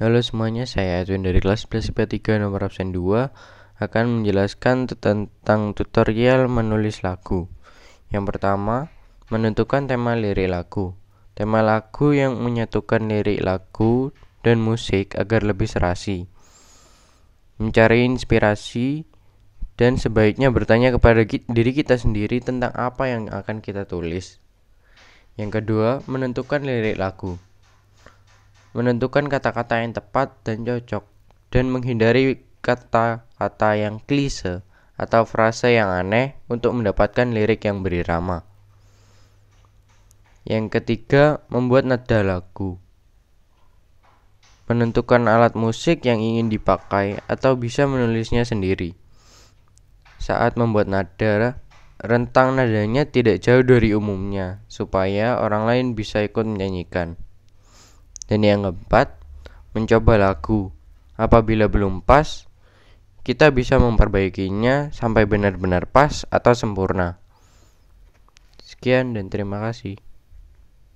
Halo semuanya, saya Edwin dari kelas 11 IPA 3 nomor absen 2 akan menjelaskan tentang tutorial menulis lagu. Yang pertama, menentukan tema lirik lagu. Tema lagu yang menyatukan lirik lagu dan musik agar lebih serasi. Mencari inspirasi dan sebaiknya bertanya kepada diri kita sendiri tentang apa yang akan kita tulis. Yang kedua, menentukan lirik lagu menentukan kata-kata yang tepat dan cocok, dan menghindari kata-kata yang klise atau frase yang aneh untuk mendapatkan lirik yang berirama. Yang ketiga, membuat nada lagu. Menentukan alat musik yang ingin dipakai atau bisa menulisnya sendiri. Saat membuat nada, rentang nadanya tidak jauh dari umumnya, supaya orang lain bisa ikut menyanyikan. Dan yang keempat, mencoba lagu. Apabila belum pas, kita bisa memperbaikinya sampai benar-benar pas atau sempurna. Sekian dan terima kasih.